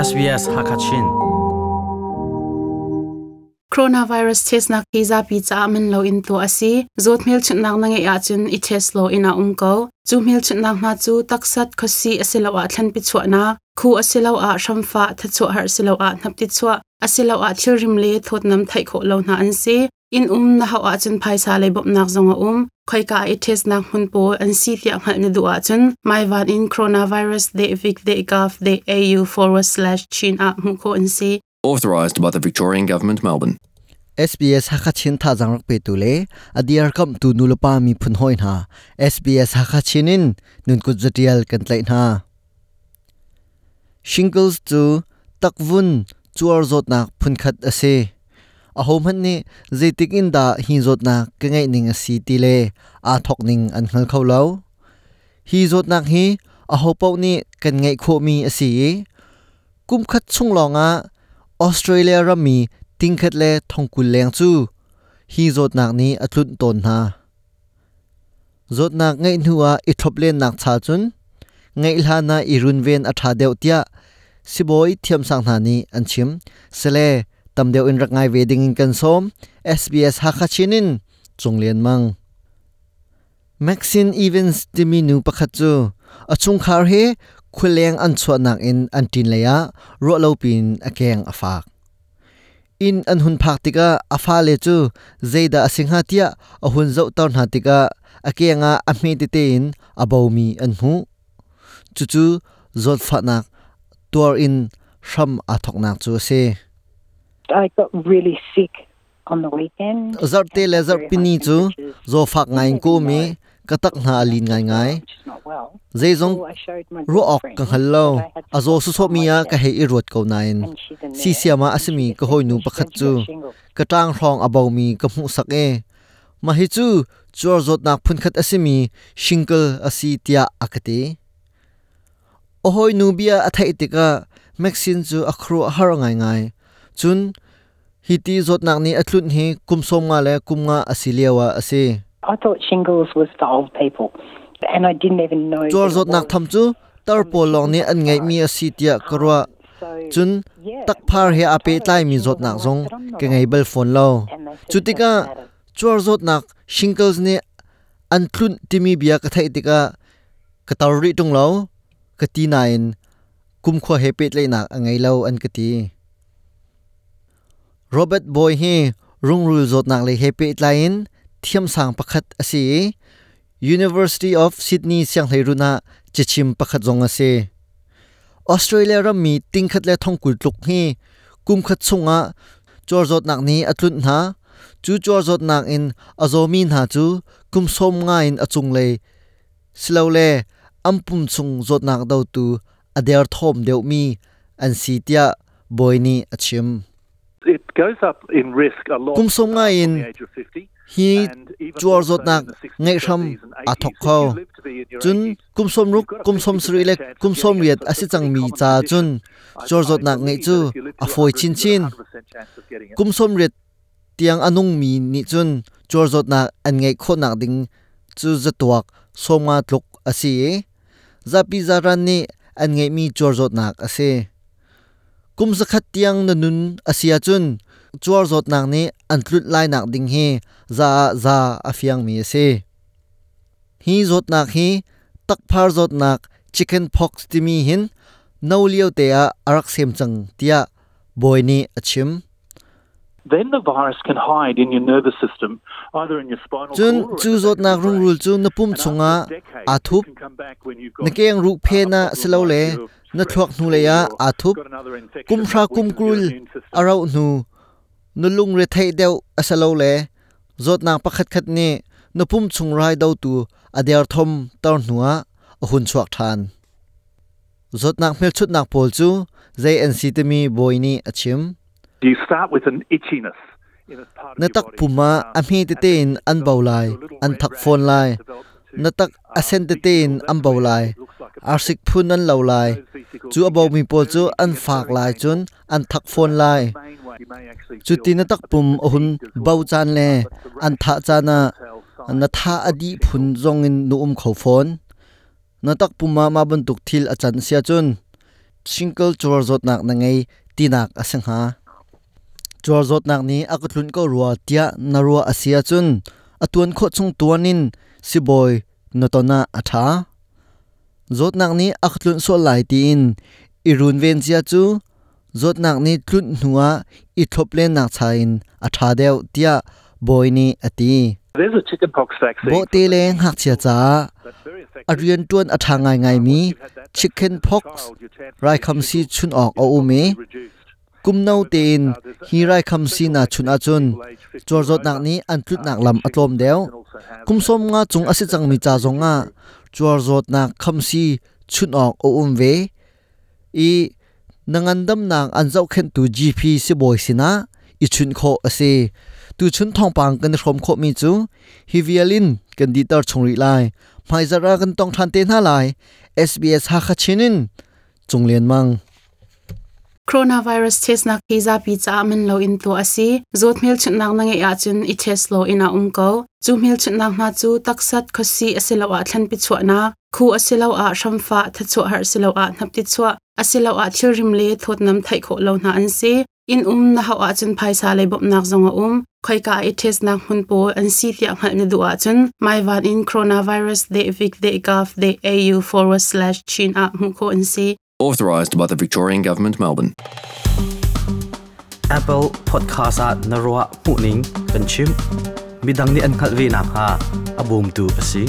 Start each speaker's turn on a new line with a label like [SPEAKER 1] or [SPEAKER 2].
[SPEAKER 1] SBS Hakachin.
[SPEAKER 2] Coronavirus test na visa pi cha lo in to asi. Zot mil nang nang nange ya chun i test lo ina um ko. Chu mil chun nang na chu taksat khosi asilo a thlan pi chwa na. Khu asilo a shamfa tha chu har asilo a nap ti chwa asilo a thil rim le thot nam thai kho lo na an si. In um na ha a chun phaisa le bop nak zonga um khoi ka i test nak hun po an si tia ngal ni du a chun. Mai van in coronavirus de vic de gov de au forward slash chin a mu ko an si.
[SPEAKER 3] Authorised by the Victorian Government, Melbourne.
[SPEAKER 4] SBS Hakachin tha jangrak pe tu le. Adiar kam tu nulapa mi phun hoi na. SBS Hakachinin nun ku jatial kan tlai na. Shingles chu takwun chuar zot nak phun khat ase a hom han ni zetik in da hi zot nak ka ngai ning a si ti le a thok ning an khal khau lo hi zot nak hi a ho pau ni kan ngai kho mi asi kum khat chung longa Australia rami tingkhat le thongkul leng chu hi zot nak ni atlut ton na zot nak ngai nuwa i thop len nak cha chun ngai lha na i run ven a tha deuh tia siboi thiam sang na ni an chim sele tam deuh in rak ngai wedding in kan som SBS ha kha Chung Liên mang. Maxine Evans timinu pakhat chu achung khar he khuleng an chwa nak in an tin leya ro lo pin akeng afak in an hun phak tika afa le chu, zeida asingha tia, a hun zo ton ha tika akenga a me ti te in abomi an hu chu chu, zot pha nak tor in, sham a thok nak chu se.
[SPEAKER 5] I got really sick on the weekend.
[SPEAKER 4] zar te le zar pini chu zo phak ngai ko mi katak na alin ngai ngai.
[SPEAKER 5] Just not well.
[SPEAKER 4] zeizong
[SPEAKER 5] So I showed my
[SPEAKER 4] ro ok ka hallo azo su so miya ka hei i ruat ko nain. Si siama
[SPEAKER 5] and
[SPEAKER 4] asimi ka hoi nu pakhat chu. ka tang rong abau mi ka mu sak e. Ma hi chu chor zot nak phun khat asimi shingle asi tia akati ohoi nu bia athai tika maxine chu akhru har ngai ngai chun hiti zot nak ni atlut hi kumsom nga le kumnga asiliawa ase
[SPEAKER 5] I thought shingles was for old people, and I didn't even know.
[SPEAKER 4] chor zot nak tham chu tar pol long ni an ngai mi asi tia karwa chun tak phar he ape tlai mi zot nak zong
[SPEAKER 5] "But I'm not
[SPEAKER 4] ke ngai bel phone lo. Chutika chuar zot nak shingles ni an tlun timi bia ka thai tika ka tar ri tung lo ka ti nain kum kho he pet le nak angai lo an ka ti Robert Boy hi rung rul zot nak le Happy pet thiam sang pakhat asi. University of Sydney siang hlei runa chichim pakhat zong ase Australia ram mi tingkhat le thong kul tluk hi kum khat chunga, chor zot nak ni atlun na chu chor zot nak in azomi na chu kum som nga in achung le silo le ampum chung zot nak do tu ader thom deuh mi, an sitia boy ni achim. Kum som nga in
[SPEAKER 6] from the age of 50.
[SPEAKER 4] hi chuar zot nak
[SPEAKER 6] in the 60s,
[SPEAKER 4] ngai ram
[SPEAKER 6] 70s and
[SPEAKER 4] a
[SPEAKER 6] 80s.
[SPEAKER 4] thok kho
[SPEAKER 6] your
[SPEAKER 4] chun
[SPEAKER 6] 80s,
[SPEAKER 4] kum som ruk kum som
[SPEAKER 6] 50%
[SPEAKER 4] sri le kum som riat asi chang mi cha chun.
[SPEAKER 6] I-
[SPEAKER 4] zot nak ngai chu a
[SPEAKER 6] your
[SPEAKER 4] foi
[SPEAKER 6] 100,
[SPEAKER 4] chin
[SPEAKER 6] you've
[SPEAKER 4] chin
[SPEAKER 6] got a 100% chance of getting it.
[SPEAKER 4] kum som riat tiang anung mi ni chun. Chor zot nak an ngai kho nak ding chu zatuak somnga tluk asi zapi zaran ni an ngai mi chor zot nak ase kum zakhat tiang na nun asia chun chor zot nak ni an tlut lai nak ding hi za za afiang mi ase hi zot nak hi tak phar zot nak chicken pox ti mi hin no liu te a arak sem chang tia boy ni achim
[SPEAKER 6] Then the virus can hide in your nervous system, either in your spinal
[SPEAKER 4] chun chu zot nak rung rul chu na pum chunga
[SPEAKER 6] a decade,
[SPEAKER 4] a
[SPEAKER 6] it
[SPEAKER 4] thup
[SPEAKER 6] can come back when you've got
[SPEAKER 4] na keng phe na selo le na thuak nu le ya
[SPEAKER 6] stressed or
[SPEAKER 4] a thup kum thra kum krul arau nu na lung re thai deu asalo le. Zot nak pakhat khat ni na pum chung rai dau tu ader thom tar nuwa a hun chuak than. Zot nak mel chut nak pol chu JNC te mi boy ni achim
[SPEAKER 6] You start with an itchiness.
[SPEAKER 4] na tak puma
[SPEAKER 6] Um,
[SPEAKER 4] a mi te ten an
[SPEAKER 6] it
[SPEAKER 4] bau
[SPEAKER 6] develops
[SPEAKER 4] lai
[SPEAKER 6] into a little
[SPEAKER 4] an thak phone lai. Na tak asen te ten an
[SPEAKER 6] That's
[SPEAKER 4] bau
[SPEAKER 6] where
[SPEAKER 4] lai
[SPEAKER 6] it looks like a
[SPEAKER 4] arsik phun an lo lai
[SPEAKER 6] Those vesicles
[SPEAKER 4] chu
[SPEAKER 6] can
[SPEAKER 4] abau
[SPEAKER 6] get
[SPEAKER 4] mi pol chu
[SPEAKER 6] very-
[SPEAKER 4] an
[SPEAKER 6] get
[SPEAKER 4] fak
[SPEAKER 6] very
[SPEAKER 4] lai
[SPEAKER 6] painful.
[SPEAKER 4] chun, an thak phone
[SPEAKER 6] So
[SPEAKER 4] lai
[SPEAKER 6] that's the main way you may actually
[SPEAKER 4] chu
[SPEAKER 6] feel
[SPEAKER 4] tin na tak
[SPEAKER 6] a bit
[SPEAKER 4] pum hun
[SPEAKER 6] fatigued as
[SPEAKER 4] bau
[SPEAKER 6] well.
[SPEAKER 4] chan le
[SPEAKER 6] But the
[SPEAKER 4] an
[SPEAKER 6] rash
[SPEAKER 4] tha
[SPEAKER 6] is
[SPEAKER 4] chana
[SPEAKER 6] a telltale sign
[SPEAKER 4] na
[SPEAKER 6] that
[SPEAKER 4] tha
[SPEAKER 6] you've got
[SPEAKER 4] adi
[SPEAKER 6] shingles.
[SPEAKER 4] phun zong in nu um kho phone na tak puma ma ban tuk thil a chan sia chun single chuar zot nak na ngei tinak asang ha chuar zot nak ni akatlun ko ruwa tia na ruwa asia chun atuan kho chung tuanin siboi notona atha zot nak ni akatlun so lai ti in irun ven chia chu zot nak ni tlut nuwa i thoplen nak chain atha deu tia boy ni ati
[SPEAKER 6] There's a chickenpox vaccine.
[SPEAKER 4] bo te leng hak chia cha
[SPEAKER 6] that's very effective.
[SPEAKER 4] arian tuan atha ngai ngai mi
[SPEAKER 6] If you had that
[SPEAKER 4] chicken
[SPEAKER 6] vaccine as a
[SPEAKER 4] pox
[SPEAKER 6] child, your chances
[SPEAKER 4] rai
[SPEAKER 6] of
[SPEAKER 4] kham si
[SPEAKER 6] getting
[SPEAKER 4] chun
[SPEAKER 6] it
[SPEAKER 4] ok o u me
[SPEAKER 6] is reduced.
[SPEAKER 4] kum nau te in hi rai kham si na chun a chun chor zot nak ni an tlut nak lam atlom deu kum som nga chung ase chang mi cha zonga chor zot nak kham si chun ok o um ve i nangandam nang an zau khen tu gp si boy sina i chun kho ase tu chun thong pang kan rom kho mi chu hi vialin kan di tar chungri lai mai zara kan tong than te na lai sbs ha kha chinin chunglen mang
[SPEAKER 2] coronavirus test na kiza pizza cha lo in to asi. Zot mil chut nak nange ya chun i test lo ina um ko chu mil chut nak na chu taksat khosi asilo a thlan pi chwa na. Khu asilo a shamfa tha chu har silo a nap ti chwa asilo a thil rim le thot nam thai kho lo na an si. In um na ha chun phai sa le bop nak zonga um. Khoi ka i test nak hun po an si tia ngal ni du a chun. Mai van in coronavirus de vic de gov de au forward slash chin a mu ko an si.
[SPEAKER 3] Authorised by the Victorian Government, Melbourne.
[SPEAKER 1] Apple Podcast at Puning Kanchim Midang ni an khalvi na ha. Abum tu asi